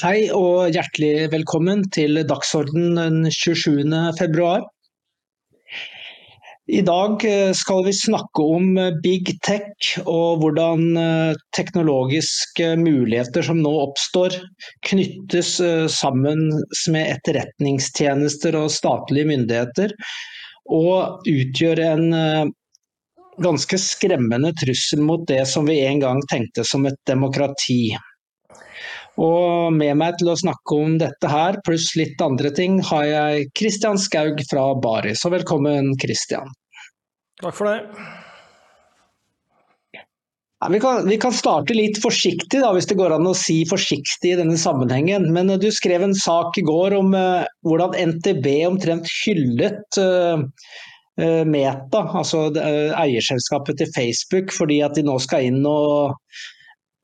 Hei og hjertelig velkommen til Dagsorden den 27. februar. I dag eh, skal vi snakke om eh, big tech og hvordan eh, teknologiske muligheter som nå oppstår, knyttes sammen med etterretningstjenester og statlige myndigheter, og utgjør en ganske skremmende trussel mot det som vi en gang tenkte som et demokrati. Og med meg til å snakke om dette her, pluss litt andre ting, har jeg Kristian Skaug fra Bari. Så velkommen, Kristian. Takk for det. Ja, vi, kan, vi, kan, starte litt forsiktig, da, hvis det går an å si forsiktig i denne sammenhengen. Men du skrev en sak i går om uh, hvordan NTB omtrent hyllet uh, Meta, altså eierselskapet til Facebook, fordi at de nå skal inn og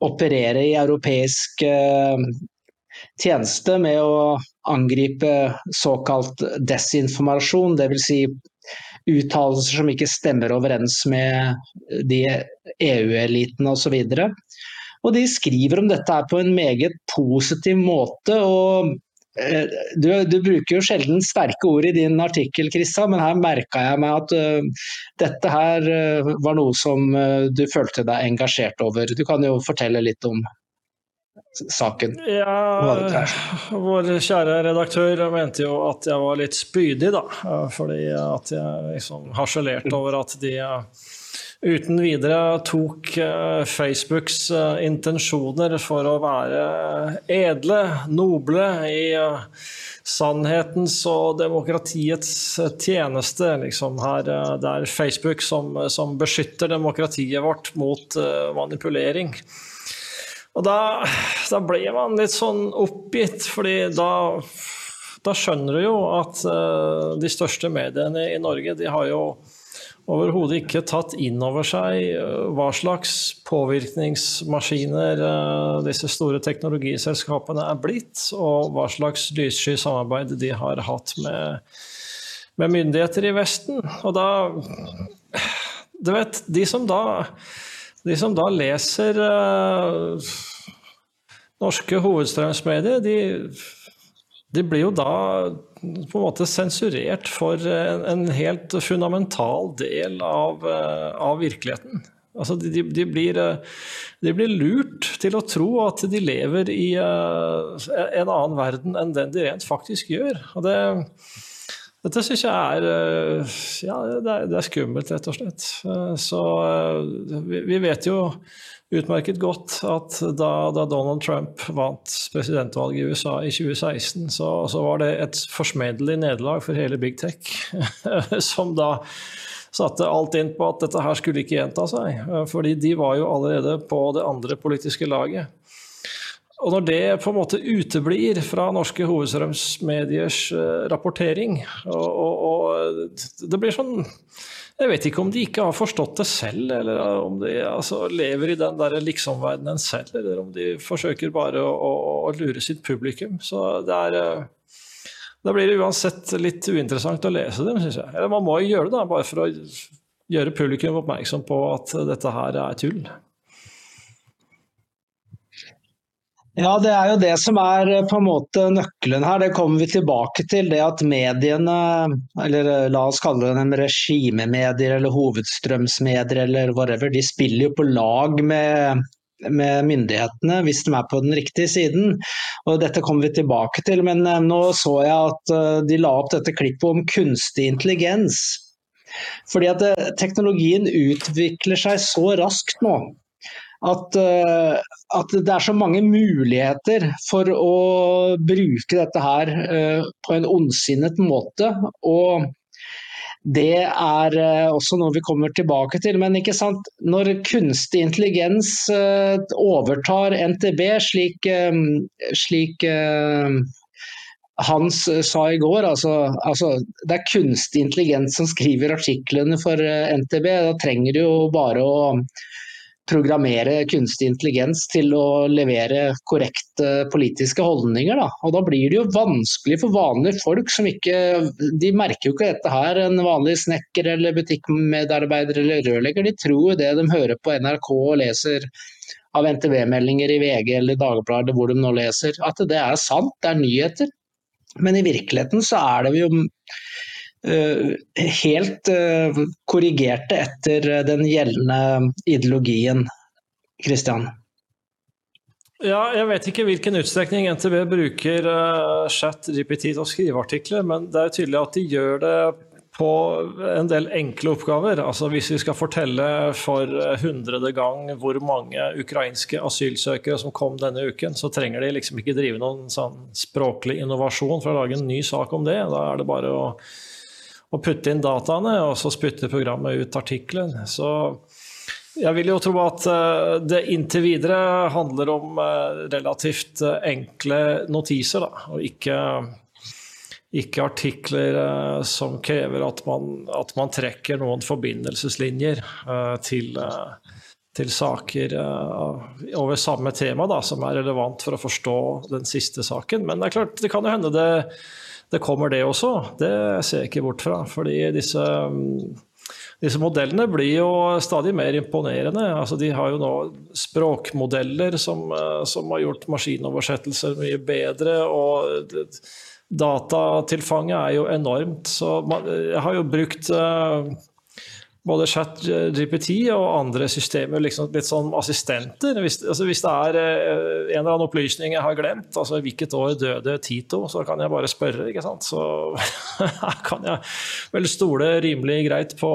operere i europeisk eh, tjeneste med å angripe såkalt desinformasjon, dvs. Si uttalelser som ikke stemmer overens med de EU-elitene osv. Og de skriver om dette på en meget positiv måte. og Eh, du, du, bruker jo sjelden sterke ord i din artikkel, Krista, men her merka jeg meg at uh, dette her uh, var noe som uh, du følte deg engasjert over. Du kan jo fortelle litt om saken. Ja, vår kjære redaktør mente jo at jeg var litt spydig, da. Fordi at jeg liksom harselerte over at de uten videre tok eh, Facebooks eh, intensjoner for å være edle, noble i eh, sannhetens og demokratiets tjeneste. Liksom her, det er Facebook som, som, beskytter demokratiet vårt mot manipulering. Og da, da ble man litt sånn oppgitt, fordi da da skjønner du jo at de største mediene i Norge de har jo overhodet ikke tatt inn over seg eh, hva slags påvirkningsmaskiner eh, disse store teknologiselskapene er blitt, og hva slags lyssky samarbeid de har hatt med, med myndigheter i Vesten. Og da Du vet, de som da, de som da leser uh, norske hovedstrømsmedier, de de blir jo da på en måte sensurert for en, helt fundamental del av, eh, av virkeligheten. Altså de, de, blir, eh, de, blir, lurt til å tro at de lever i uh, en annen verden enn den de rent faktisk gjør. Og det, dette syns jeg er, ja, det er, det er, skummelt, rett og slett. Så vi, vi, vet jo utmerket godt at da, da, Donald Trump vant presidentvalget i USA i 2016, så, så var det et forsmedelig nederlag for hele big tech, som da satte alt inn på at dette her skulle ikke gjenta seg. Fordi de var jo allerede på det andre politiske laget. Og når det på en måte uteblir fra norske hovedstrømsmediers eh, rapportering, og, og, og det blir sånn jeg vet ikke om de ikke har forstått det selv, eller om de altså, lever i den der liksom-verdenen selv, eller om de forsøker bare å, å, å lure sitt publikum. Så det er eh, Da blir det uansett litt uinteressant å lese dem, syns jeg. Eller man må jo gjøre det, da, bare for å gjøre publikum oppmerksom på at dette her er tull. Ja, det er jo det som er eh, på en måte nøkkelen her. Det kommer vi tilbake til. Det at mediene, eller eh, la oss kalle dem regimemedier eller hovedstrømsmedier eller whatever, de spiller jo på lag med, med myndighetene hvis de er på den riktige siden. Og Dette kommer vi tilbake til, men eh, nå så jeg at de la opp dette klippet om kunstig intelligens. Fordi at teknologien utvikler seg så raskt nå at, uh, at, det er så mange muligheter for å bruke dette her uh, på en ondsinnet måte. og det er uh, også noe vi kommer tilbake til. Men ikke sant? når kunstig intelligens overtar NTB, slik, slik Hans sa i går, altså, altså, det er kunstig intelligens som skriver artiklene for NTB. Da trenger du jo bare å programmere kunstig intelligens til å levere korrekte politiske holdninger. Da. Og da blir det jo vanskelig for vanlige folk som ikke De merker jo ikke dette her. En vanlig snekker eller butikkmedarbeider eller rørlegger, de tror jo det de hører på NRK og leser av NTB-meldinger i VG eller Dagbladet, hvor de nå leser, at det er sant, det er nyheter. Men i virkeligheten så er det jo helt eh, korrigerte etter den gjeldende ideologien. Kristian? Ja, jeg vet ikke hvilken utstrekning NTB bruker chat GPT til å skrive artikler, men det er tydelig at de gjør det på en del enkle oppgaver. Altså Hvis vi skal fortelle for hundrede gang hvor mange ukrainske asylsøkere som kom denne uken, så trenger de liksom ikke drive noen sånn språklig innovasjon for å lage en ny sak om det. Da er det bare å og putte inn dataene, og så spytter programmet ut artikkelen. Så jeg vil jo tro at eh, det inntil videre handler om eh, relativt eh, enkle notiser, da, og ikke, ikke artikler som krever at man, at man, trekker noen forbindelseslinjer til, til saker over samme tema da, som er relevant for å forstå den siste saken. Men det er klart, det kan jo hende det det kommer det også. Det ser jeg ikke bort fra. fordi disse, disse modellene blir jo stadig mer imponerende. Altså, de har jo nå språkmodeller som, som har gjort maskinoversettelser mye bedre. og Datatilfanget er jo enormt. Så man, jeg har jo brukt uh, både ChatGPT og andre systemer liksom litt sånn assistenter. Hvis, altså hvis det er eh, en eller annen opplysning jeg har glemt, altså hvilket år døde Tito, så kan jeg bare spørre. ikke sant? Så kan jeg vel stole rimelig greit på,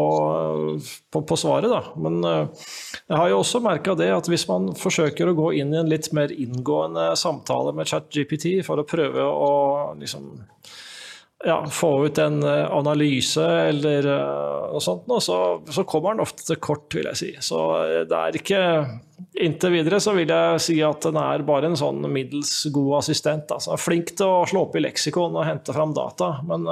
på, på svaret, da. Men uh, jeg har jo også merka det at hvis man forsøker å gå inn i en litt mer inngående samtale med ChatGPT for å prøve å liksom ja, få ut en eh, analyse eller noe sånt, og så, så, kommer den ofte til kort, vil jeg si. Så eh, det er ikke Inntil videre så vil jeg si at den er bare en sånn middels god assistent. Altså. Flink til å slå opp i leksikon og hente fram data, men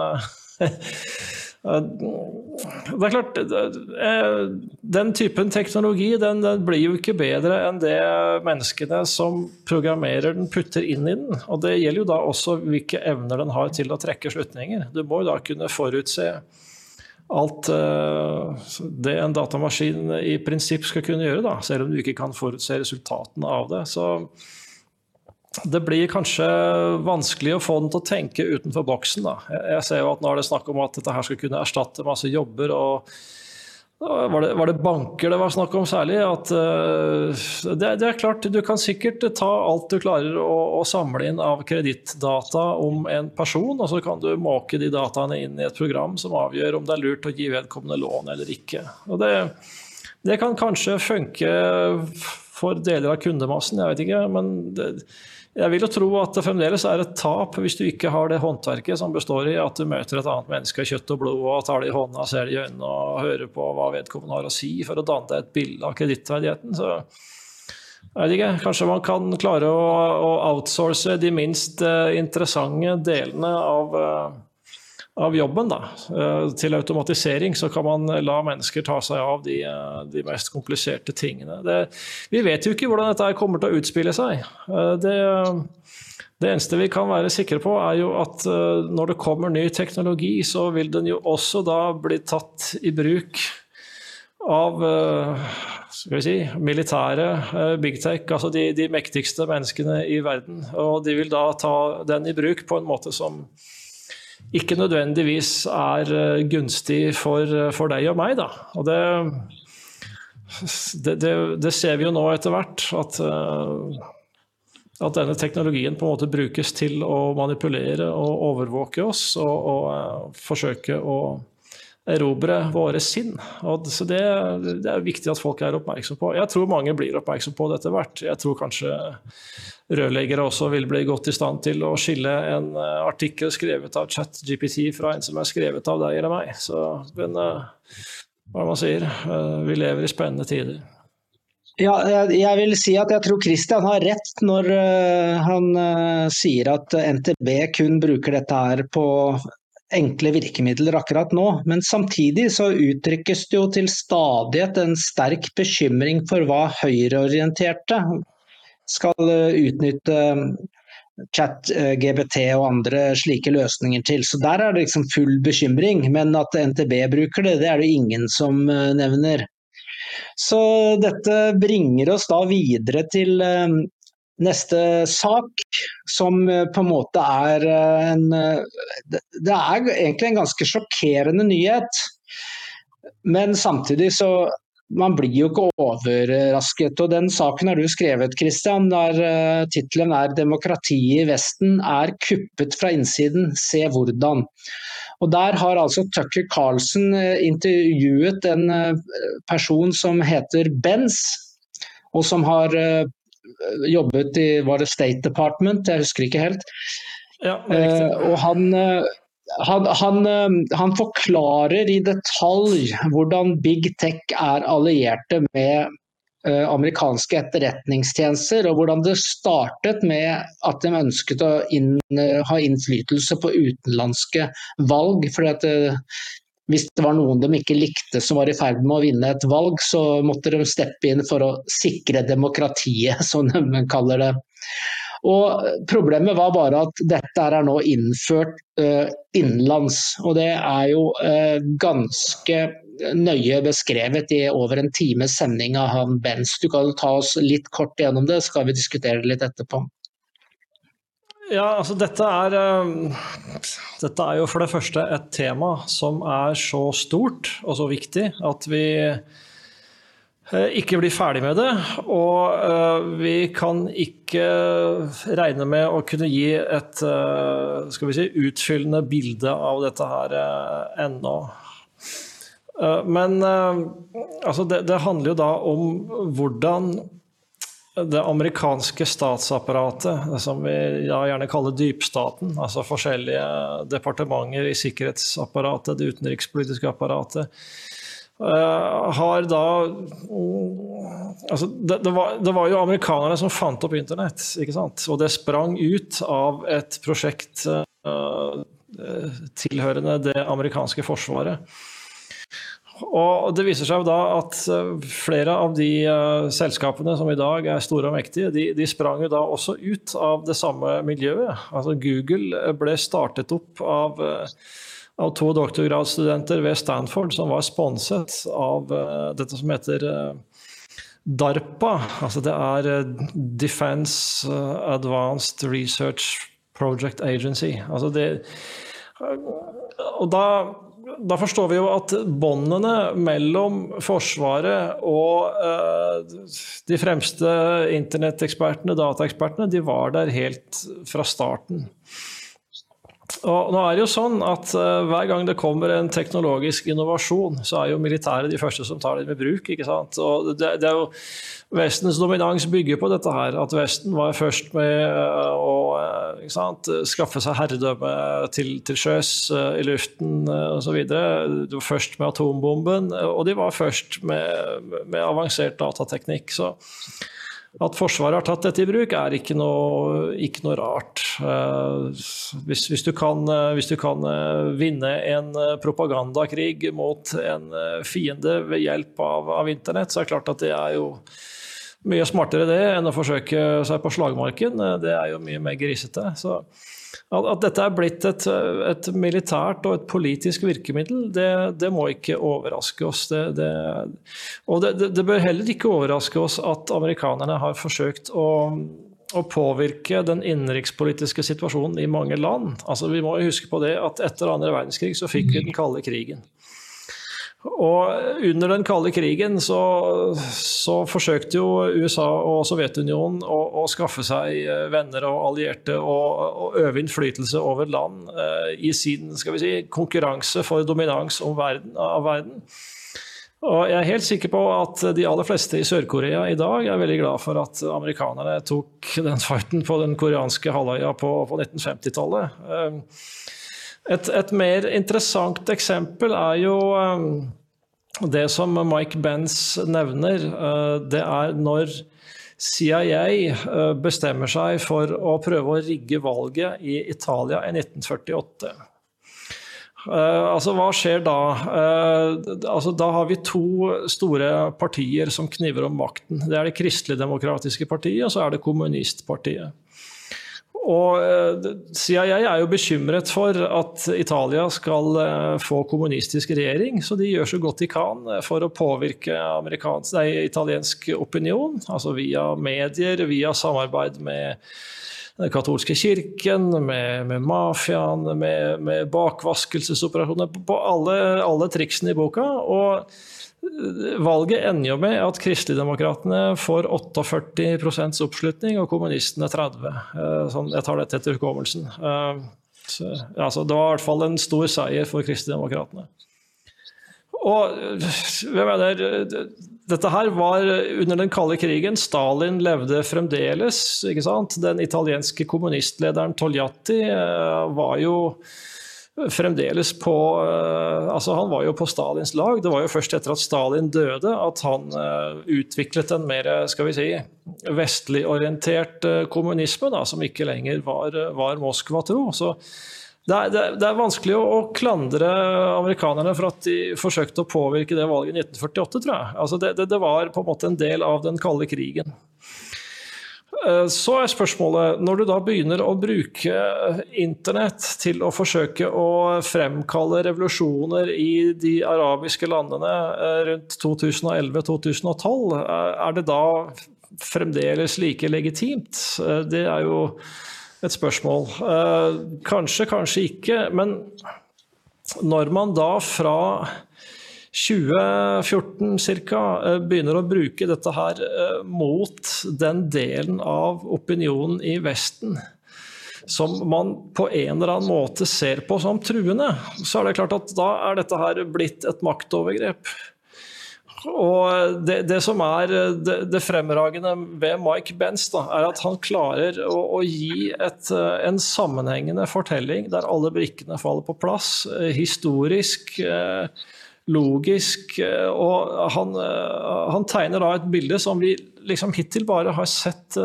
Eh, det er klart, eh, Den typen teknologi den, den, blir jo ikke bedre enn det menneskene som programmerer den, putter inn i den. Og Det gjelder jo da også hvilke evner den har til å trekke slutninger. Du må jo da kunne forutse alt eh, det en datamaskin i prinsipp skal kunne gjøre, da, selv om du ikke kan forutse resultatene av det. Så det blir kanskje vanskelig å få den til å tenke utenfor boksen. Da. Jeg ser jo at Nå er det snakk om at dette her skal kunne erstatte masse jobber. og var det, var det banker det var snakk om særlig? At, uh, det, det, er klart, Du kan sikkert ta alt du klarer å, å samle inn av kredittdata om en person, og så kan du måke de dataene inn i et program som avgjør om det er lurt å gi vedkommende lån eller ikke. Det, det kan kanskje funke for deler av kundemassen, jeg vet ikke. men jeg vil jo tro at det fremdeles er et tap hvis du ikke har det håndverket som består i at du møter et annet menneske av kjøtt og blod og tar det i hånda, ser det i øynene og hører på hva vedkommende har å si for å danne deg et bilde av kredittverdigheten. Så jeg vet ikke, kanskje man kan klare å, å outsource de minst uh, interessante delene av uh, av jobben da, eh, til automatisering, så kan man la mennesker ta seg av de, eh, de mest kompliserte tingene. Det, vi vet jo ikke hvordan dette kommer til å utspille seg. Eh, det, det, eneste vi kan være sikre på, er jo at når det kommer ny teknologi, så vil den jo også da bli tatt i bruk av skal vi si, militære big tech, altså de, de mektigste menneskene i verden. Og de vil da ta den i bruk på en måte som ikke nødvendigvis er eh, gunstig for, eh, for deg og meg. Da. Og det, det, det, det, ser vi jo nå etter hvert, at, eh, at, denne teknologien på en måte brukes til å manipulere og overvåke oss og, og forsøke å erobre våre sinn. Og så det, det er viktig at folk er oppmerksom på. Jeg tror mange blir oppmerksom på det etter hvert. Jeg tror kanskje rørleggere også vil bli godt i stand til å skille en uh, artikkel skrevet av ChatGPT fra en som er skrevet av deg eller meg. Så, men uh, hva man sier, uh, vi lever i spennende tider. Ja, jeg, vil si at jeg tror Christian har rett når han sier at NTB kun bruker dette her på enkle virkemidler akkurat nå. Men samtidig så uttrykkes det jo til stadighet en sterk bekymring for hva høyreorienterte skal utnytte chat, GBT og andre slike løsninger til. Så der er det liksom full bekymring. Men at NTB bruker det, det er det ingen som nevner. Så dette bringer oss da videre til neste sak, som eh, på en måte er eh, en eh, Det er egentlig en ganske sjokkerende nyhet. Men samtidig så man blir jo ikke overrasket. og Den saken har du skrevet, Christian, der tittelen er 'Demokratiet i Vesten er kuppet fra innsiden, se hvordan'. Og Der har altså Tucker Carlson uh, intervjuet en person som heter Benz, og som har jobbet i var det State Department, jeg husker ikke helt. Ja, og han, han, han, han, forklarer i detalj hvordan big tech er allierte med amerikanske etterretningstjenester, og hvordan det startet med at de ønsket å inn, ha innflytelse på utenlandske valg. fordi at hvis det var noen de ikke likte som var i ferd med å vinne et valg, så måtte de steppe inn for å sikre demokratiet, som de kaller det. Og Problemet var bare at dette er nå innført uh, innenlands. Og det er jo uh, ganske nøye beskrevet i over en times sending av han Benz. Du kan ta oss litt kort gjennom det, så skal vi diskutere det litt etterpå. Ja, altså dette er, uh, dette er jo for det første et tema som er så stort og så viktig at vi uh, ikke blir ferdig med det. Og uh, vi kan ikke regne med å kunne gi et skal vi si, utfyllende bilde av dette her ennå. Men altså det, det handler jo da om hvordan det amerikanske statsapparatet, som vi gjerne kaller dypstaten, altså forskjellige departementer i sikkerhetsapparatet, det utenrikspolitiske apparatet, uh, har da altså det, det, var, det, var, jo amerikanerne som fant opp internett, ikke sant? og det sprang ut av et prosjekt uh, tilhørende det amerikanske forsvaret. Og Det viser seg jo da at eh, flere av de uh, selskapene som i dag er store og mektige, de, de, sprang jo da også ut av det samme miljøet. Altså Google ble startet opp av, av to doktorgradsstudenter ved Stanford som var sponset av dette som heter DARPA. Altså det er Defense Advanced Research Project Agency. Altså det, og da da forstår vi jo at båndene mellom Forsvaret og eh, de fremste internettekspertene, dataekspertene, de var der helt fra starten. Og nå er det jo sånn at uh, Hver gang det kommer en teknologisk innovasjon, så er jo militæret de første som tar det med bruk. ikke sant? Og det, det er jo Vestens dominans bygger på dette her. At Vesten var først med uh, å uh, sant, skaffe seg herredømme til, til sjøs, i luften uh, osv. De var først med atombomben, og de var først med, med avansert datateknikk. Så at Forsvaret har tatt dette i bruk, er ikke noe, ikke noe rart. Uh, hvis, hvis, du kan, uh, hvis, du kan, uh, vinne en propagandakrig mot en fiende ved hjelp av, av, internett, så er det klart at det er jo mye smartere det enn å forsøke seg på slagmarken. Det er jo mye mer grisete. Så at dette er blitt et, et, militært og et politisk virkemiddel, det, det må ikke overraske oss. Det, det, og det, bør heller ikke overraske oss at amerikanerne har forsøkt å, å påvirke den innenrikspolitiske situasjonen i mange land. Altså, vi må huske på det at etter andre verdenskrig så fikk vi den kalde krigen. Og under den kalde krigen så, så forsøkte jo USA og Sovjetunionen å, å, skaffe seg eh, venner og allierte og, og øve innflytelse over land eh, i sin skal vi si, konkurranse for dominans verden, av verden. Og jeg er helt sikker på at de aller fleste i Sør-Korea i dag er veldig glad for at amerikanerne tok den fighten på den koreanske halvøya på, på 1950-tallet. Eh, et, et, mer interessant eksempel er jo um, det som Mike Benz nevner. Uh, det er når CIA uh, bestemmer seg for å prøve å rigge valget i Italia i 1948. Uh, altså, Hva skjer da? Uh, altså, da har vi to store partier som kniver om makten. Det er det kristelig-demokratiske partiet, og så er det kommunistpartiet. Og uh, CIA er jo bekymret for at Italia skal få kommunistisk regjering, så de gjør så godt de kan for å påvirke nei, italiensk opinion, altså via medier, via samarbeid med den katolske kirken, med, med mafiaen, med, med bakvaskelsesoperasjoner, på alle, alle triksene i boka. Og eh, valget ender jo med at Kristeligdemokratene får 48% oppslutning, og kommunistene 30 eh, sånn, Jeg tar dette etter hukommelsen. Eh, så, altså, det var i hvert fall en stor seier for Kristeligdemokratene. Og jeg mener, dette her var under den kalde krigen. Stalin levde fremdeles. ikke sant? Den italienske kommunistlederen Togliatti eh, var jo fremdeles på eh, altså Han var jo på Stalins lag. Det var jo først etter at Stalin døde at han eh, utviklet en mer skal vi si, vestlig orientert kommunisme, da, som ikke lenger var, var Moskva-tro. Så det er, det, er, vanskelig å, å, klandre amerikanerne for at de forsøkte å påvirke det valget i 1948, tror jeg. Altså det, det, var på en måte en del av den kalde krigen. Eh, så er spørsmålet, når du da begynner å bruke internett til å forsøke å fremkalle revolusjoner i de arabiske landene eh, rundt 2011-2012, eh, er det da fremdeles like legitimt? Det er jo et spørsmål. Eh, kanskje, kanskje ikke. Men når man da fra 2014 ca. Eh, begynner å bruke dette her eh, mot den delen av opinionen i Vesten som man på en eller annen måte ser på som truende, så er det klart at da er dette her blitt et maktovergrep. Og det, det som er det, det, fremragende ved Mike Benz, da, er at han klarer å, å gi et, en sammenhengende fortelling der alle brikkene faller på plass. Eh, historisk, eh, logisk. Eh, og han, han tegner da et bilde som vi liksom hittil bare har sett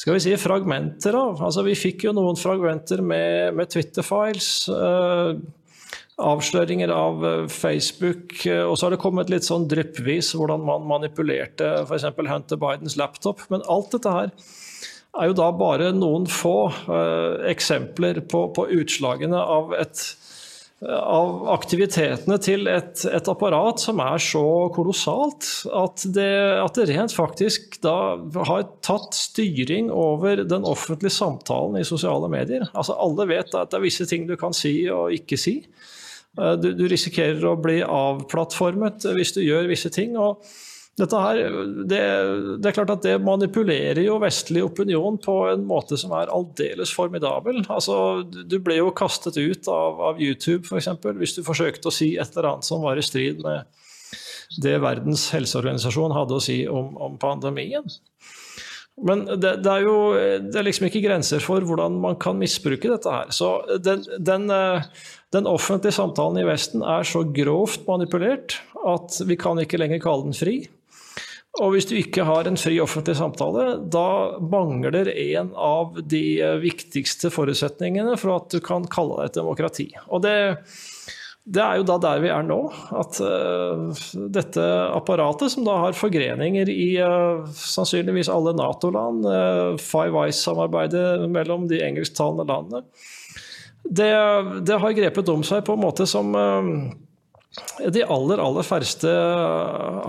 skal vi si, fragmenter av. Altså, vi fikk jo noen fragmenter med, med Twitter-files avsløringer av eh, Facebook. Eh, og så har det kommet litt sånn dryppvis hvordan man manipulerte f.eks. Hunter Bidens laptop. Men alt dette her er jo da bare noen få uh, eksempler på, på, utslagene av, et, av aktivitetene til et, et, apparat som er så kolossalt at det, at det, rent faktisk da har tatt styring over den offentlige samtalen i sosiale medier. Altså Alle vet at det er visse ting du kan si og ikke si. Eh, du, du, risikerer å bli avplattformet hvis du gjør visse ting. og dette her, det, det, er klart at det manipulerer jo vestlig opinion på en måte som er aldeles formidabel. Altså, du ble jo kastet ut av, av YouTube f.eks. hvis du forsøkte å si et eller annet som var i strid med det Verdens helseorganisasjon hadde å si om, om pandemien. Men det, det, er jo det er liksom ikke grenser for hvordan man kan misbruke dette her. Så den, den, eh, den, offentlige samtalen i Vesten er så grovt manipulert at vi kan ikke lenger kalle den fri. Og hvis du ikke har en fri offentlig samtale, da mangler en av de viktigste forutsetningene for at du kan kalle deg et demokrati. Og det det er jo da der vi er nå. At uh, dette apparatet, som da har forgreninger i uh, sannsynligvis alle Nato-land, uh, Five Eyes-samarbeidet mellom de engelsktalende landene, det, det, har grepet om seg på en måte som de aller, aller færreste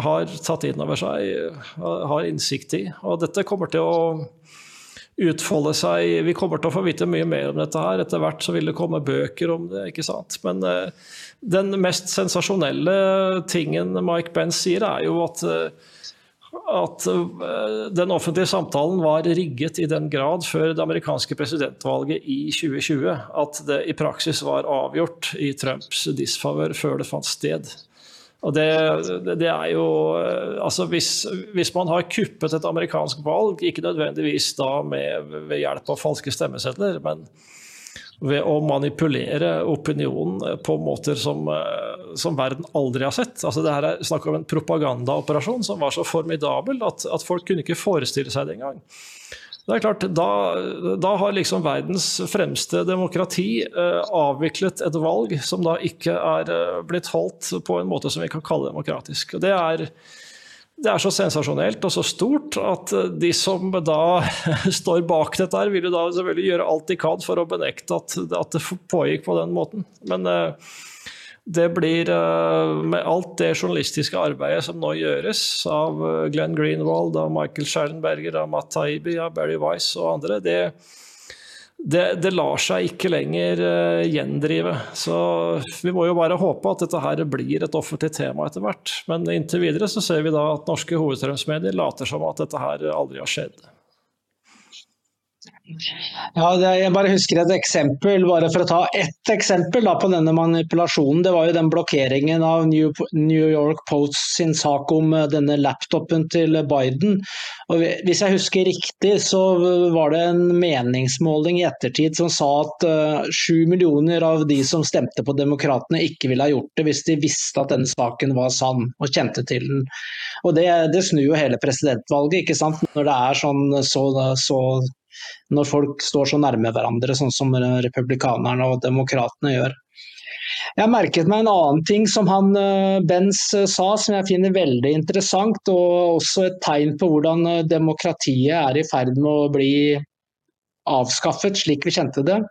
har tatt inn over seg, har innsikt i. Og dette kommer til å utfolde seg. Vi kommer til å få vite mye mer om dette her. Etter hvert så vil det komme bøker om det. ikke sant? Men den mest sensasjonelle tingen Mike Benz sier, er jo at, at eh, den offentlige samtalen var rigget i den grad før det amerikanske presidentvalget i 2020 at det i praksis var avgjort i Trumps disfavør før det fant sted. Og det, det er jo eh, altså hvis, hvis, man har kuppet et amerikansk valg, ikke nødvendigvis da med, ved hjelp av falske stemmesedler, men ved å manipulere opinionen på måter som, eh, som, verden aldri har sett. Altså det her er snakk om en propagandaoperasjon som var så formidabel at, at folk kunne ikke forestille seg det engang. Det er klart, da, da, har liksom verdens fremste demokrati eh, avviklet et valg som da ikke er eh, blitt holdt på en måte som vi kan kalle demokratisk. Og det er, det er så sensasjonelt og så stort at eh, de som da står bak dette, her, vil jo da selvfølgelig gjøre alt de kan for å benekte at, at det pågikk på den måten. Men eh, det blir eh, med alt det journalistiske arbeidet som nå gjøres av eh, Glenn Greenwald, av Michael Schellenberger, av Matt Taibi, av Barry Wise og andre, det, det, det, lar seg ikke lenger uh, gjendrive. Så vi må jo bare håpe at dette her blir et offentlig tema etter hvert. Men inntil videre så ser vi da at norske hovedstrømsmedier later som at dette her aldri har skjedd. Ja, jeg bare husker et eksempel, bare for å ta ett eksempel da, på denne manipulasjonen. Det var jo den blokkeringen av New York Post sin sak om eh, denne laptopen til Biden. Og hvis jeg husker riktig, så var det en meningsmåling i ettertid som sa at eh, sju millioner av de som stemte på Demokratene, ikke ville ha gjort det hvis de visste at denne saken var sann og kjente til den. Og Det, det snur jo hele presidentvalget, ikke sant? når det er sånn så, så når folk står så nærme hverandre, sånn som republikanerne og demokratene gjør. Jeg merket meg en annen ting som han eh, Benz eh, sa, som jeg finner veldig interessant, og også et tegn på hvordan eh, demokratiet er i ferd med å bli avskaffet slik vi kjente det.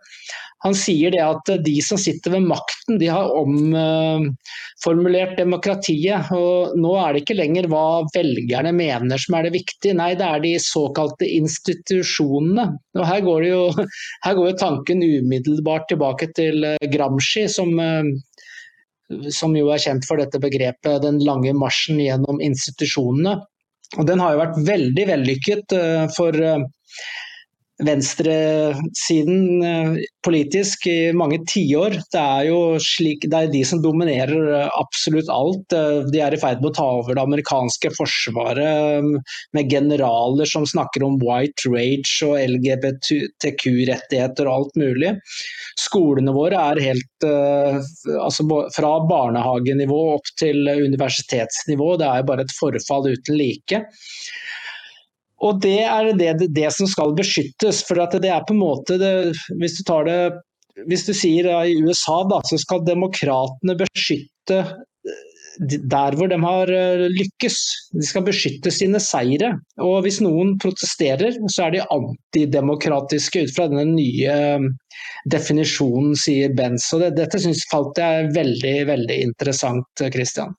Han sier det at de som sitter ved makten, de har omformulert demokratiet. og Nå er det ikke lenger hva velgerne mener som er det viktige, nei det er de såkalte institusjonene. Og Her går, jo, her går jo tanken umiddelbart tilbake til eh, Gramsci, som, eh, som jo er kjent for dette begrepet 'den lange marsjen gjennom institusjonene'. Og Den har jo vært veldig vellykket eh, for venstresiden eh, politisk i mange tiår. Det er jo slik, det er de som dominerer eh, absolutt alt. Eh, de er i ferd med å ta over det amerikanske forsvaret med generaler som snakker om white rage og LGBTQ-rettigheter og alt mulig. Skolene våre er helt altså Fra barnehagenivå opp til universitetsnivå. Det er bare et forfall uten like. Og det er det, det, som skal beskyttes. For det er på en måte det, Hvis du tar det hvis du sier ja, i USA, da, så skal demokratene beskytte eh, der hvor de har eh, lykkes. De skal beskytte sine seire. Og hvis noen protesterer, så er de antidemokratiske ut fra denne nye eh, definisjonen, sier Benz. Og det, dette synes, falt jeg veldig, veldig interessant, Christian.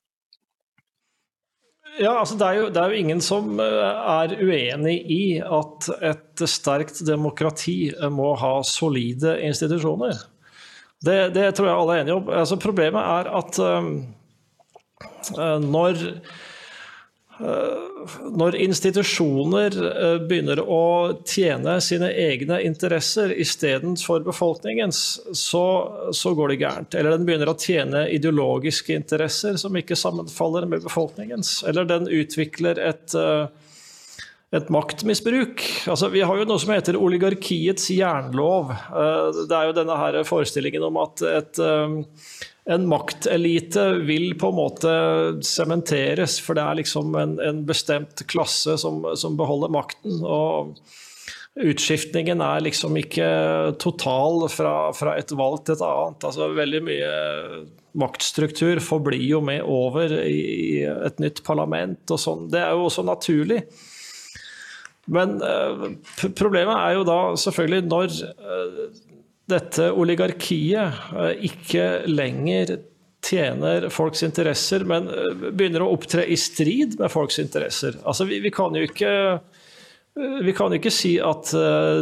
Ja, altså det er, jo, det er, jo, ingen som eh, er uenig i at et sterkt demokrati eh, må ha solide institusjoner. Det, det tror jeg alle er enige om. Altså problemet er at um, når når institusjoner eh, begynner å tjene sine egne interesser istedenfor befolkningens, så, så, går det gærent. Eller den begynner å tjene ideologiske interesser som ikke sammenfaller med befolkningens. Eller den utvikler et, eh, et maktmisbruk. Altså, vi har jo noe som heter oligarkiets jernlov. Det er jo denne her forestillingen om at et en maktelite vil på en måte sementeres, for det er liksom en, en bestemt klasse som, som, beholder makten. og Utskiftningen er liksom ikke total fra, fra, et valg til et annet. Altså Veldig mye maktstruktur forblir jo med over i et nytt parlament og sånn. Det er jo også naturlig. Men uh, problemet er jo da selvfølgelig når uh, dette oligarkiet eh, ikke lenger tjener folks interesser, men eh, begynner å opptre i strid med folks interesser. Altså, vi, vi kan jo ikke eh, vi kan ikke si at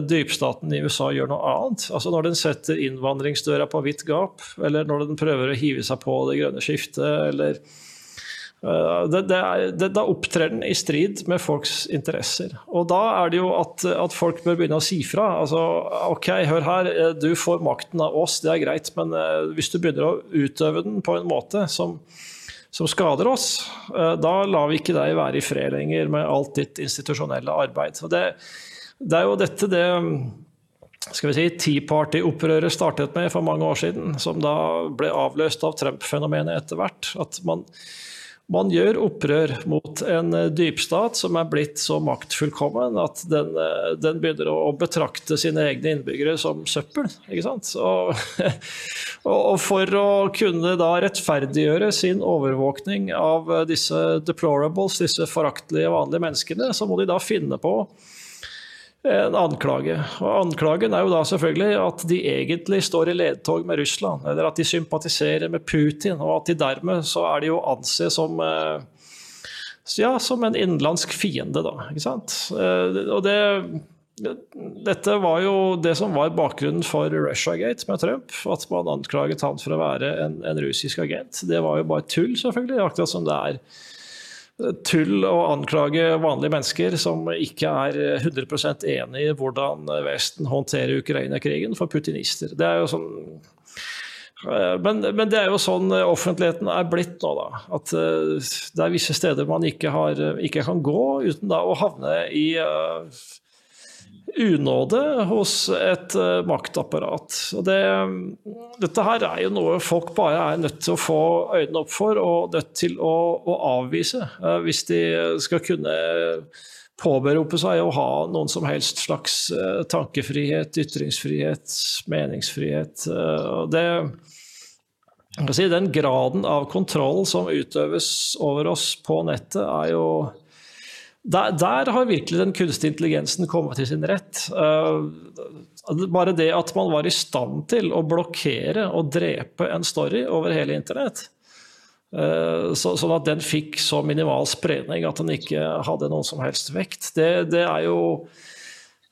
dypstaten i USA gjør noe annet. Altså Når den setter innvandringsdøra på vidt gap, eller når den prøver å hive seg på det grønne skiftet, eller det, det er, det, da opptrer den i strid med folks interesser. Og da er det jo at, at, folk bør begynne å si fra. Altså, OK, hør her, eh, du får makten av oss, det er greit, men uh, hvis du begynner å utøve den på en måte som, som skader oss, da lar vi ikke deg være i fred lenger med alt ditt institusjonelle arbeid. Det, det er jo dette det skal vi si, Tea Party-opprøret startet med for mange år siden, som da ble avløst av Trump-fenomenet etter hvert. At man man gjør opprør mot en eh, dypstat som er blitt så maktfullkommen at den, eh, den begynner å betrakte sine egne innbyggere som søppel. ikke sant? Og, og, for å kunne da rettferdiggjøre sin overvåkning av disse deplorables, disse foraktelige vanlige menneskene, så må de da finne på en anklage. Og Anklagen er jo da selvfølgelig at de egentlig står i ledtog med Russland, eller at de sympatiserer med Putin, og at de dermed så er de jo anse som eh, ja, som en innenlandsk fiende, da. Ikke sant? Eh, og det dette var jo det som var bakgrunnen for Russiagate med Trump. At man anklaget han for å være en, en russisk agent. Det var jo bare tull, selvfølgelig. Akkurat som det er tull å anklage vanlige mennesker som ikke er 100% enig i hvordan Vesten håndterer Ukraina-krigen, for putinister. Det er jo sånn eh, men, men, det er jo sånn offentligheten er blitt nå, da. At eh, det er visse steder man ikke, har, ikke kan gå uten da å havne i uh, unåde hos et uh, maktapparat. Det, dette her er jo noe folk bare er nødt til å få øynene opp for og nødt til å, å avvise, uh, hvis de skal kunne påberope seg å ha noen som helst slags uh, tankefrihet, ytringsfrihet, meningsfrihet. det Si, den graden av kontroll som utøves over oss på nettet, er jo der, der, har virkelig den kunstige intelligensen kommet til sin rett. Uh, bare det at man var i stand til å blokkere og drepe en story over hele internett, uh, så, sånn at den fikk så minimal spredning at den ikke hadde noen som helst vekt, det, det er jo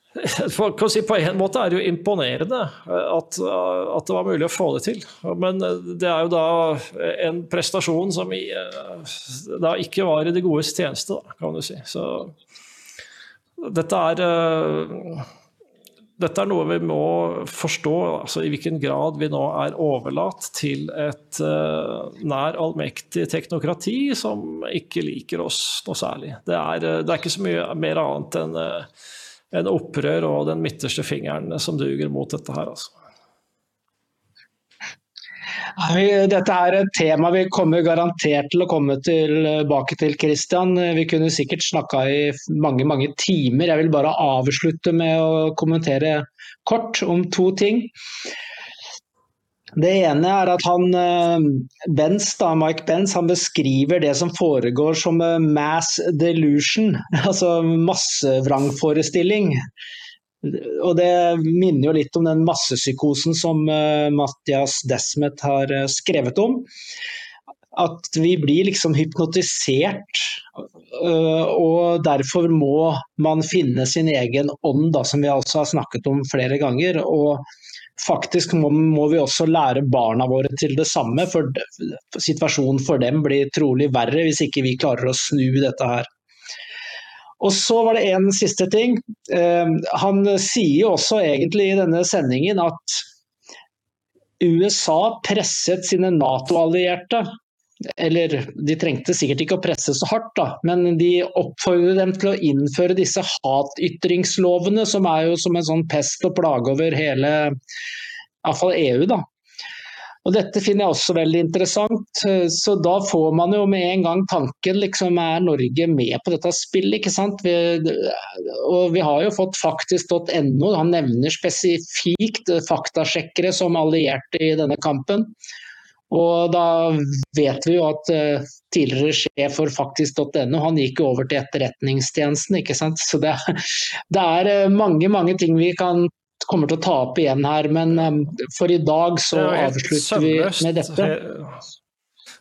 på en måte er det jo imponerende at, at, det var mulig å få det til. Men det er jo da en prestasjon som da ikke var i det godes tjeneste, da, kan du si. Så dette er, dette er noe vi må forstå, altså i hvilken grad vi nå er overlatt til et nær allmektig teknokrati som ikke liker oss noe særlig. Det er, det er ikke så mye mer annet enn en opprør og den midterste fingeren som duger mot dette her. altså. Dette er et tema vi kommer garantert til å komme tilbake til, Christian. Vi kunne sikkert snakka i mange mange timer. Jeg vil bare avslutte med å kommentere kort om to ting. Det ene er at han, eh, Benz, da, Mike Benz han beskriver det som foregår som eh, mass delusion, altså massevrangforestilling. Og Det minner jo litt om den massepsykosen som uh, Mathias Desmet har skrevet om. At vi blir liksom hypnotisert, og derfor må man finne sin egen ånd, da, som vi altså har snakket om flere ganger. og faktisk må, må, vi også lære barna våre til det samme. For situasjonen for dem blir trolig verre hvis ikke vi klarer å snu dette her. Og så var det en siste ting. Eh, han sier jo også egentlig i denne sendingen at USA presset sine Nato-allierte eller de trengte sikkert ikke å presse så hardt, da, men de oppfordret dem til å innføre disse hatytringslovene, som er jo som en sånn pest og plage over hele iallfall EU. da. Og Dette finner jeg også veldig interessant. så Da får man jo med en gang tanken liksom er Norge med på dette spillet. ikke sant? Vi, og vi har jo fått faktisk.no, han nevner spesifikt faktasjekkere som allierte i denne kampen. Og da vet vi jo at uh, tidligere sjef for faktisk.no han gikk jo over til Etterretningstjenesten. ikke sant? Så det, det er uh, mange mange ting vi kan kommer til å ta opp igjen her, men um, for i dag så avslutter vi med dette.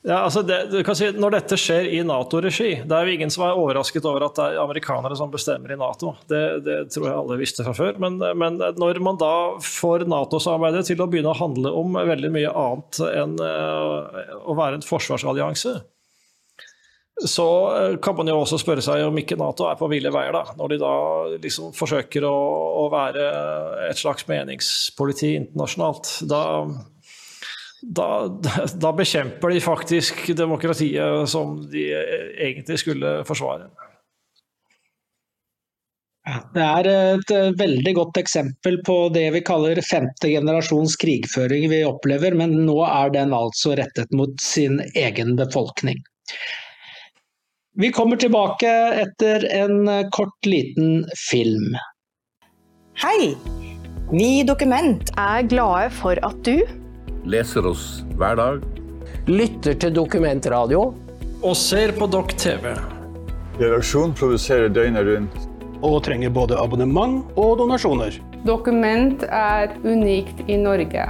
Ja, altså det, si, når dette skjer i Nato-regi, det er jo ingen som er overrasket over at det er amerikanere som bestemmer i Nato. Det, det tror jeg alle visste fra før. Men, men når man da får Nato-samarbeidet til å begynne å handle om veldig mye annet enn uh, å være en forsvarsallianse, så eh, kan man jo også spørre seg om ikke Nato er på ville veier, da. Når de da liksom forsøker å, å være et slags meningspoliti internasjonalt. Da da, da, bekjemper de faktisk demokratiet som de egentlig skulle forsvare. Det er et eh, veldig godt eksempel på det vi kaller femte generasjons krigføring vi opplever, men nå er den altså rettet mot sin egen befolkning. Vi kommer tilbake etter en kort, liten film. Hei! Vi i Dokument er glade for at du leser oss hver dag, lytter til dokumentradio og ser på Dokk TV. Redaksjonen produserer døgnet rundt. Og trenger både abonnement og donasjoner. Dokument er unikt i Norge.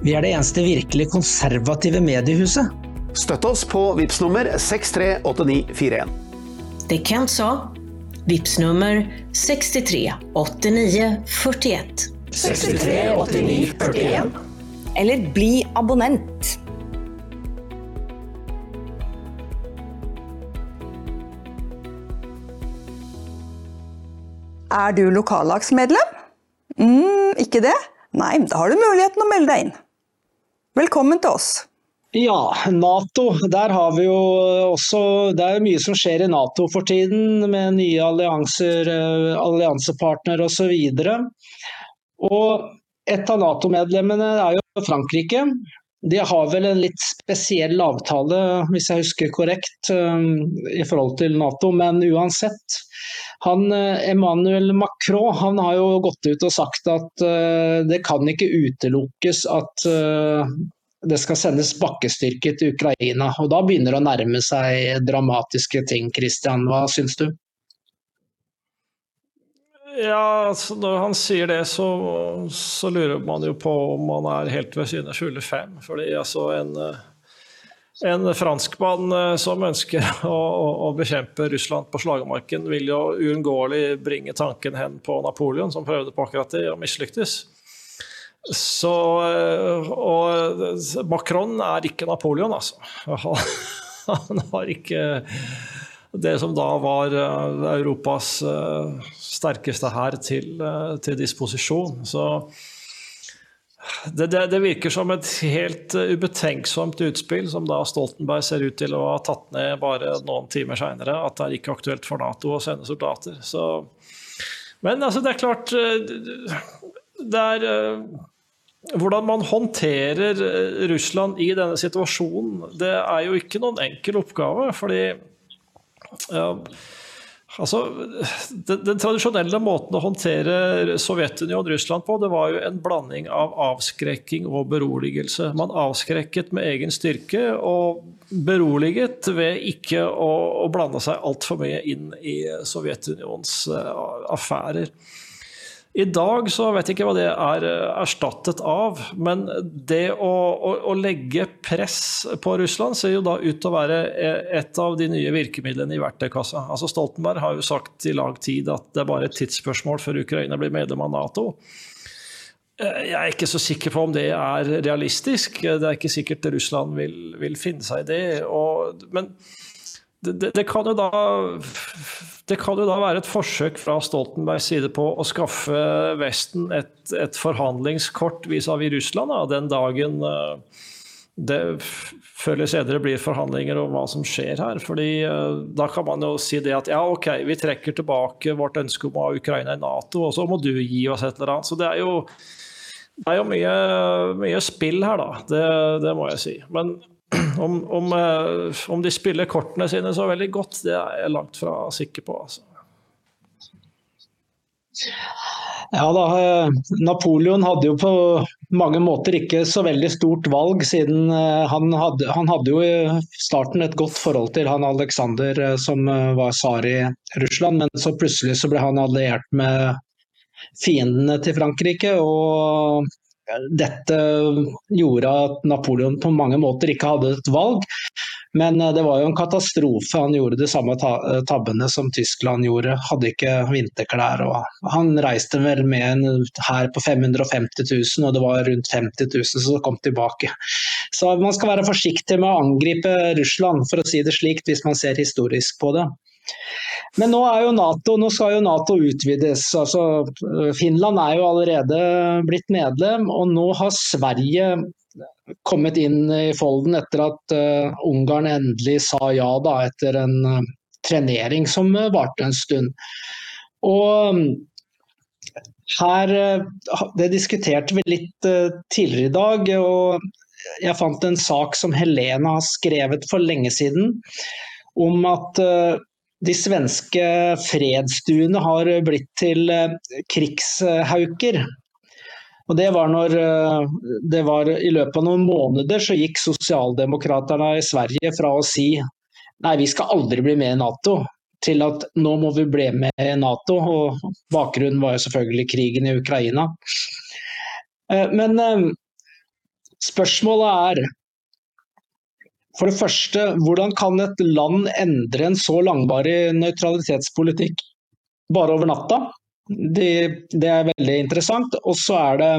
Vi er det eneste virkelig konservative mediehuset. Støtt oss på VIPS nummer 638941. Det Kent sa. VIPS nummer 63 89 41. 63 89 41. Eller bli abonnent. Er du lokallagsmedlem? mm, ikke det? Nei, da har du muligheten å melde deg inn. Velkommen til oss. Ja, Nato. Der har vi jo også Det er mye som skjer i Nato for tiden, med nye allianser, alliansepartnere osv. Og, og et av Nato-medlemmene er jo Frankrike. De har vel en litt spesiell avtale, hvis jeg husker korrekt, i forhold til Nato, men uansett. Han, Emmanuel Macron han har jo gått ut og sagt at uh, det kan ikke utelukkes at det skal sendes bakkestyrker til Ukraina. og Da begynner det å nærme seg dramatiske ting. Christian, hva syns du? Ja, altså Når han sier det, så, så, lurer man jo på om han er helt ved sine fulle fem. Fordi altså en en franskmann eh, som ønsker å, å, bekjempe Russland på slagmarken, vil jo uunngåelig bringe tanken hen på Napoleon, som prøvde på akkurat det og mislyktes. Så, eh, og Macron er ikke Napoleon, altså. Han har ikke det som da var eh, Europas sterkeste hær til, til disposisjon. Så det, det, det, virker som et helt uh, ubetenksomt utspill, som da Stoltenberg ser ut til å ha tatt ned bare noen timer seinere. At det er ikke aktuelt for Nato å sende soldater. Så, men altså, det er klart uh, Det er Hvordan man håndterer Russland i denne situasjonen, det er jo ikke noen enkel oppgave. fordi Altså, den, den, tradisjonelle måten å håndtere Sovjetunionen og Russland på, det var jo en blanding av avskrekking og beroligelse. Man avskrekket med egen styrke og beroliget ved ikke å, å blande seg altfor mye inn i Sovjetunionens uh, affærer. I dag så vet jeg ikke hva det er eh, erstattet av, men det å, å, å, legge press på Russland ser jo da ut til å være eh, et av de nye virkemidlene i verktøykassa. Altså Stoltenberg har jo sagt i lang tid at det er bare et tidsspørsmål før Ukraina blir medlem av Nato. Eh, jeg er ikke så sikker på om det er realistisk. Det er ikke sikkert Russland vil, vil finne seg i det. Og, men det, det, det, kan da, det, kan jo da, være et forsøk fra Stoltenbergs side på å skaffe Vesten et, et forhandlingskort vis-à-vis Russland da, den dagen eh, det før eller senere blir forhandlinger om hva som skjer her. fordi eh, Da kan man jo si det at ja, ok, vi trekker tilbake vårt ønske om å ha Ukraina i Nato, og så må du gi oss et eller annet. Så det er jo, det er jo mye, mye spill her, da. Det, det må jeg si. Men om, om, eh, om, de spiller kortene sine så veldig godt, det er jeg langt fra sikker på. Altså. Ja da, eh, Napoleon hadde jo på mange måter ikke så veldig stort valg, siden eh, han hadde, han hadde jo i starten et godt forhold til han Alexander som var tsar i Russland, men så plutselig så ble han alliert med fiendene til Frankrike. og dette gjorde at Napoleon på mange måter ikke hadde et valg. Men eh, det var jo en katastrofe. Han gjorde de samme eh, tabbene som Tyskland gjorde. Hadde ikke vinterklær. Han reiste vel med en hær på 550 000, og det var rundt 50 000 som kom tilbake. Så man skal være forsiktig med å angripe Russland, for å si det slikt, hvis man ser historisk på det. Men nå, NATO, nå skal jo Nato utvides. Altså, Finland er jo allerede blitt medlem, og nå har Sverige kommet inn i folden etter at uh, Ungarn endelig sa ja, da, etter en uh, trenering som uh, varte en stund. Og her Det diskuterte vi litt tidligere i dag. og Jeg fant en sak som Helene har skrevet for lenge siden om at de svenske fredsduene har blitt til krigshauker. Og det var når det var I løpet av noen måneder så gikk sosialdemokraterne i Sverige fra å si nei, vi skal aldri bli med i Nato, til at nå må vi bli med i Nato. og Bakgrunnen var jo selvfølgelig krigen i Ukraina. Men spørsmålet er for det første, hvordan kan et land endre en så langvarig nøytralitetspolitikk bare over natta? Det, det er veldig interessant. Og så er det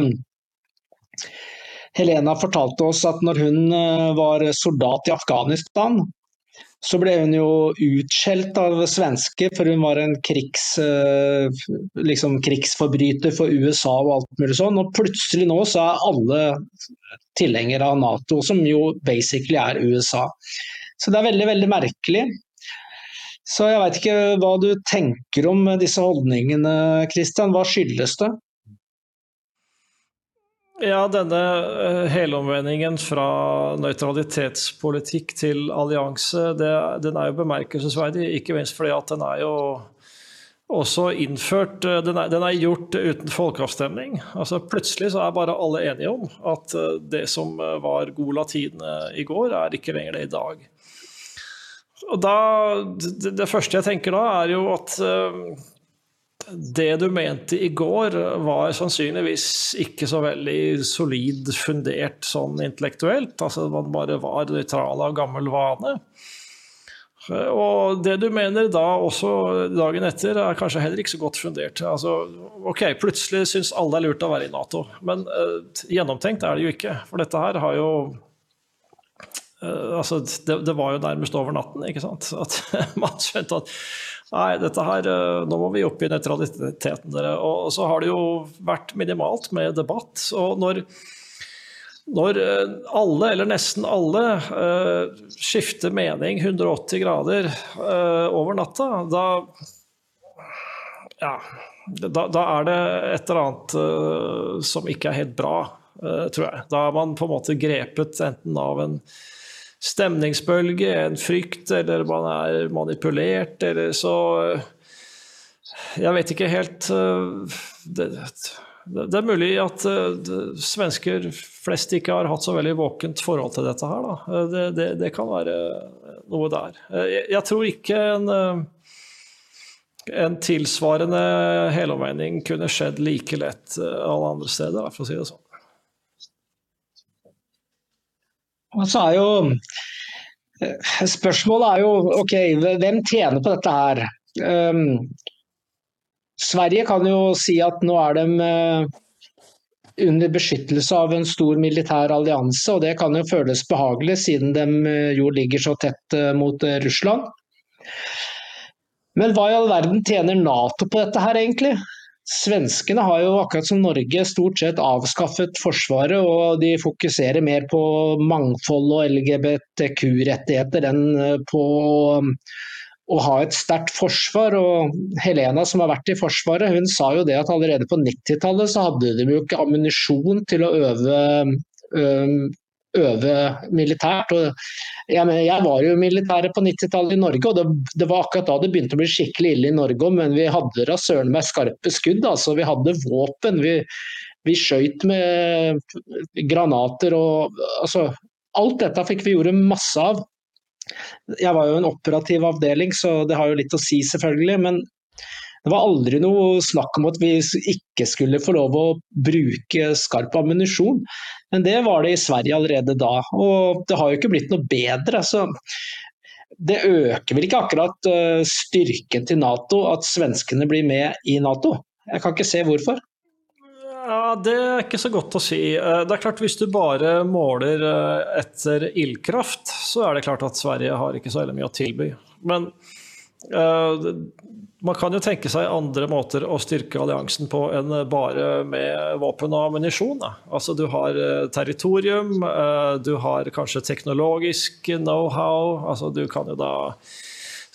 Helena fortalte oss at når hun var soldat i Afghanistan, så ble hun jo utskjelt av svensker, for hun var en krigs, liksom krigsforbryter for USA og alt mulig sånn. Og plutselig nå så er alle tilhengere av Nato, som jo basically er USA. Så det er veldig, veldig merkelig. Så jeg veit ikke hva du tenker om disse holdningene, Christian. Hva skyldes det? Ja, denne eh, helomvendingen fra nøytralitetspolitikk til allianse, den er jo bemerkelsesverdig. Ikke minst fordi at den er jo også innført eh, Den er, den er gjort uten folkeavstemning. Altså Plutselig så er bare alle enige om at eh, det som var god latin i går, er ikke lenger det i dag. Og da, det, det første jeg tenker da, er jo at det du mente i går, var sannsynligvis ikke så veldig solid fundert sånn intellektuelt. Altså man bare var nøytral av gammel vane. Og det du mener da også dagen etter, er kanskje heller ikke så godt fundert. Altså, ok, plutselig syns alle er lurt å være i Nato, men uh, gjennomtenkt er det jo ikke. For dette her har jo uh, Altså, det, det, var jo nærmest over natten, ikke sant. At man skjønte at Nei, dette her, eh, nå må vi opp i nøytraliteten, dere. Og så har det jo vært minimalt med debatt. Og når, når eh, alle, eller nesten alle, uh, skifter mening 180 grader over natta, da Ja. Da, da, er det et eller annet som ikke er helt bra, tror jeg. Da er man på en måte grepet enten av en stemningsbølge, en frykt, eller man er manipulert, eller så Jeg vet ikke helt eh, Det, det er mulig at eh, svensker flest ikke har hatt så veldig våkent forhold til dette her. Da. Det, det, det kan være noe der. Jeg, jeg tror ikke en, en tilsvarende helomvending kunne skjedd like lett alle andre steder, for å si det sånn. Og så er jo eh, Spørsmålet er jo ok, hvem tjener på dette her? Um, Sverige kan jo si at nå er de uh, under beskyttelse av en stor militær allianse, og det kan jo føles behagelig siden de uh, jo ligger så tett mot Russland. Men hva i all verden tjener Nato på dette her, egentlig? Svenskene har jo akkurat som Norge stort sett avskaffet Forsvaret, og de fokuserer mer på mangfold og LGBTQ-rettigheter enn eh, på å ha et sterkt forsvar. Og Helena som har vært i Forsvaret, hun sa jo det at allerede på 90-tallet så hadde de jo ikke ammunisjon til å øve, øve militært. Jeg, jeg, var jo militæret på 90-tallet i Norge, og det, det, var akkurat da det begynte å bli skikkelig ille i Norge Men vi hadde da søren meg skarpe skudd. altså Vi hadde våpen. Vi, vi skøyt med granater og altså, Alt dette fikk vi gjøre masse av. Jeg var jo en operativ avdeling, så det har jo litt å si, selvfølgelig. Men det var aldri noe snakk om at vi ikke skulle få lov å bruke skarp ammunisjon. Men det var det i Sverige allerede da, og det har jo ikke blitt noe bedre. så det øker vel ikke akkurat eh, styrken til Nato at svenskene blir med i Nato? Jeg kan ikke se hvorfor. Ja, Det er ikke så godt å si. Eh, det er klart Hvis du bare måler eh, etter ildkraft, så er det klart at Sverige har ikke så mye å tilby. Men man kan jo tenke seg andre måter å styrke alliansen på enn bare med våpen og ammunisjon. Altså, du har eh, territorium, eh, du har kanskje teknologisk know-how. Altså, du kan jo da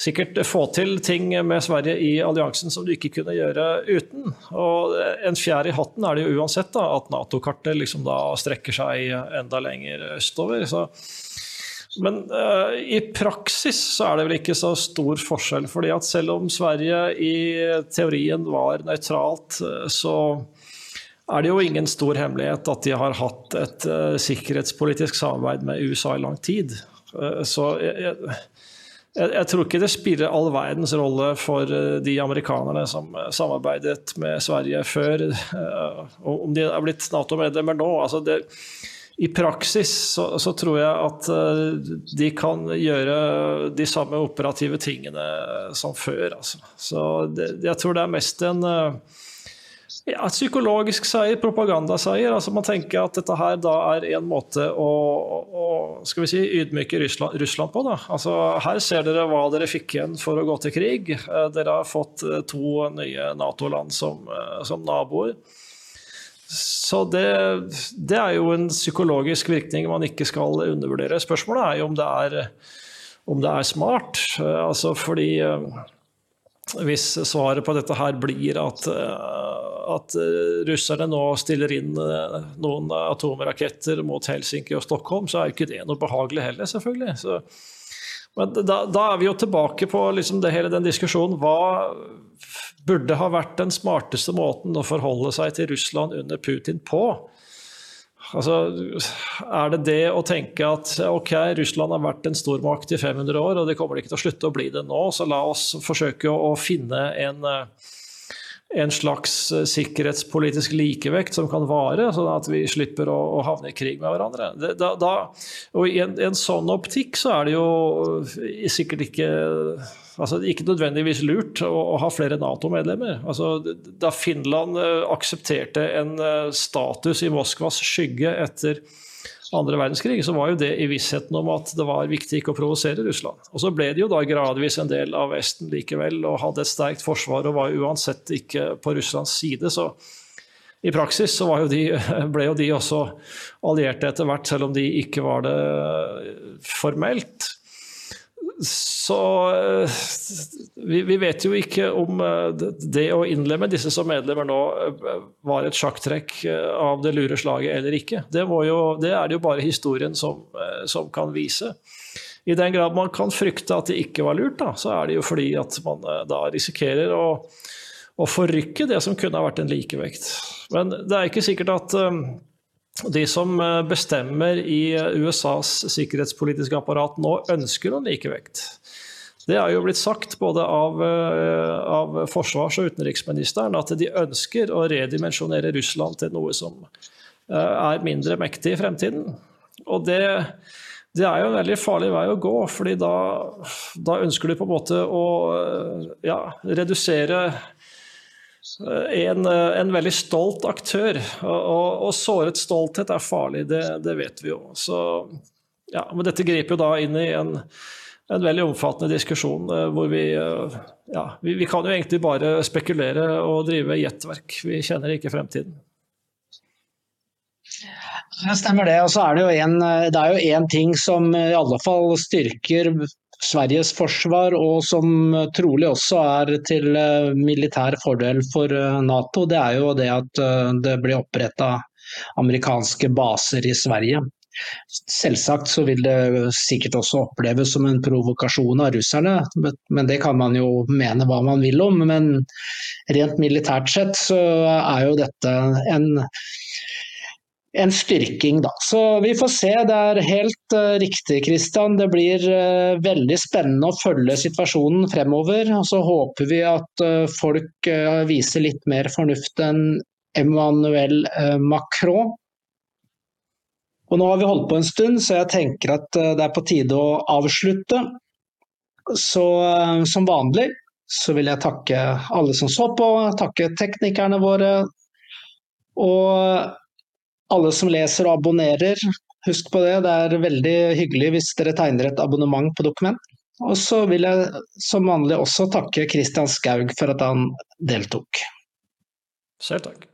sikkert få til ting med Sverige i alliansen som du ikke kunne gjøre uten. Og en fjær i hatten er det jo uansett da, at Nato-kartet liksom da strekker seg enda lenger østover. Så Men uh, i praksis så er det vel ikke så stor forskjell. fordi at selv om Sverige i teorien var nøytralt, så er det jo ingen stor hemmelighet at de har hatt et uh, sikkerhetspolitisk samarbeid med USA i lang tid. Uh, så jeg, jeg, jeg, tror ikke det spiller all verdens rolle for de amerikanerne som samarbeidet med Sverige før, om de er blitt Nato-medlemmer nå. altså det i praksis så, så, tror jeg at uh, de kan gjøre de samme operative tingene som før. Altså. Så det, jeg tror det er mest en uh, ja, psykologisk seier, propagandaseier. Altså man tenker at dette her da er en måte å, å skal vi si, ydmyke Russland, Russland på. Da. Altså, her ser dere hva dere fikk igjen for å gå til krig. Uh, dere har fått to nye Nato-land som, som naboer. Så det, det, er jo en psykologisk virkning man ikke skal undervurdere. Spørsmålet er jo om det er, om det er smart. Altså fordi eh, hvis svaret på dette her blir at, eh, at russerne nå stiller inn eh, noen atomraketter mot Helsinki og Stockholm, så er jo ikke det noe behagelig heller, selvfølgelig. Så, men da, da, er vi jo tilbake på liksom det, hele den diskusjonen. Hva burde ha vært den smarteste måten å forholde seg til Russland under Putin på. Altså, er det det å tenke at ok, Russland har vært en stormakt i 500 år, og det kommer ikke til å slutte å bli det nå, så la oss forsøke å finne en uh, en slags eh, sikkerhetspolitisk likevekt som kan vare, sånn at vi slipper å, å havne i krig med hverandre. Det, da, da, og I en, en, sånn optikk så er det jo eh, sikkert ikke altså ikke nødvendigvis lurt å, å ha flere Nato-medlemmer. Altså, da Finland uh, aksepterte en status i Moskvas skygge etter andre verdenskrig, så var jo det i vissheten om at det var viktig ikke å provosere Russland. Og så ble det jo da gradvis en del av Vesten likevel, og hadde et sterkt forsvar og var uansett ikke på Russlands side. så i praksis så jo de, ble jo de også allierte etter hvert, selv om de ikke var det formelt. Så eh, vi, vi, vet jo ikke om eh, det å innlemme disse som medlemmer nå eh, var et sjakktrekk av det lure slaget eller ikke. Det, jo, det er det jo bare historien som, som, kan vise. I den grad man kan frykte at det ikke var lurt, da, så er det jo fordi at man da risikerer å, å forrykke det som kunne ha vært en likevekt. Men det er ikke sikkert at de som eh, bestemmer i eh, USAs sikkerhetspolitiske apparat nå, ønsker noen likevekt. Det er jo blitt sagt både av, eh, av, forsvars- og utenriksministeren at de ønsker å redimensjonere Russland til noe som er mindre mektig i fremtiden. Og det, det er jo en veldig farlig vei å gå, fordi da, da ønsker du på en måte å ja, redusere en, en, veldig stolt aktør. Og, og, såret stolthet er farlig, det, det vet vi jo. Så, ja, men dette griper jo da inn i en, en veldig omfattende diskusjon eh, hvor vi eh, ja, vi, vi, kan jo egentlig bare spekulere og drive gjettverk. Vi kjenner ikke fremtiden. Det stemmer det. Og så er det jo en, jo én ting som i alle fall styrker Sveriges forsvar, og som trolig også er til eh, militær fordel for eh, Nato, det er jo det at eh, det blir oppretta amerikanske baser i Sverige. Selvsagt så vil det sikkert også oppleves som en provokasjon av russerne, men det kan man jo mene hva man vil om. Men rent militært sett så er jo dette en en styrking, da. Så vi får se. Det er helt uh, riktig, Kristian. Det blir uh, veldig spennende å følge situasjonen fremover. Og så håper vi at uh, folk viser litt mer fornuft enn Emmanuel Macron. Og nå har vi holdt på en stund, så jeg tenker at det er på tide å avslutte. Så som vanlig så vil jeg takke alle som så på, takke teknikerne våre. Og alle som leser og abonnerer, husk på det. Det er veldig hyggelig hvis dere tegner et abonnement på Dokument. Og så vil jeg som vanlig også takke Kristian Skaug for at han deltok. Selv takk.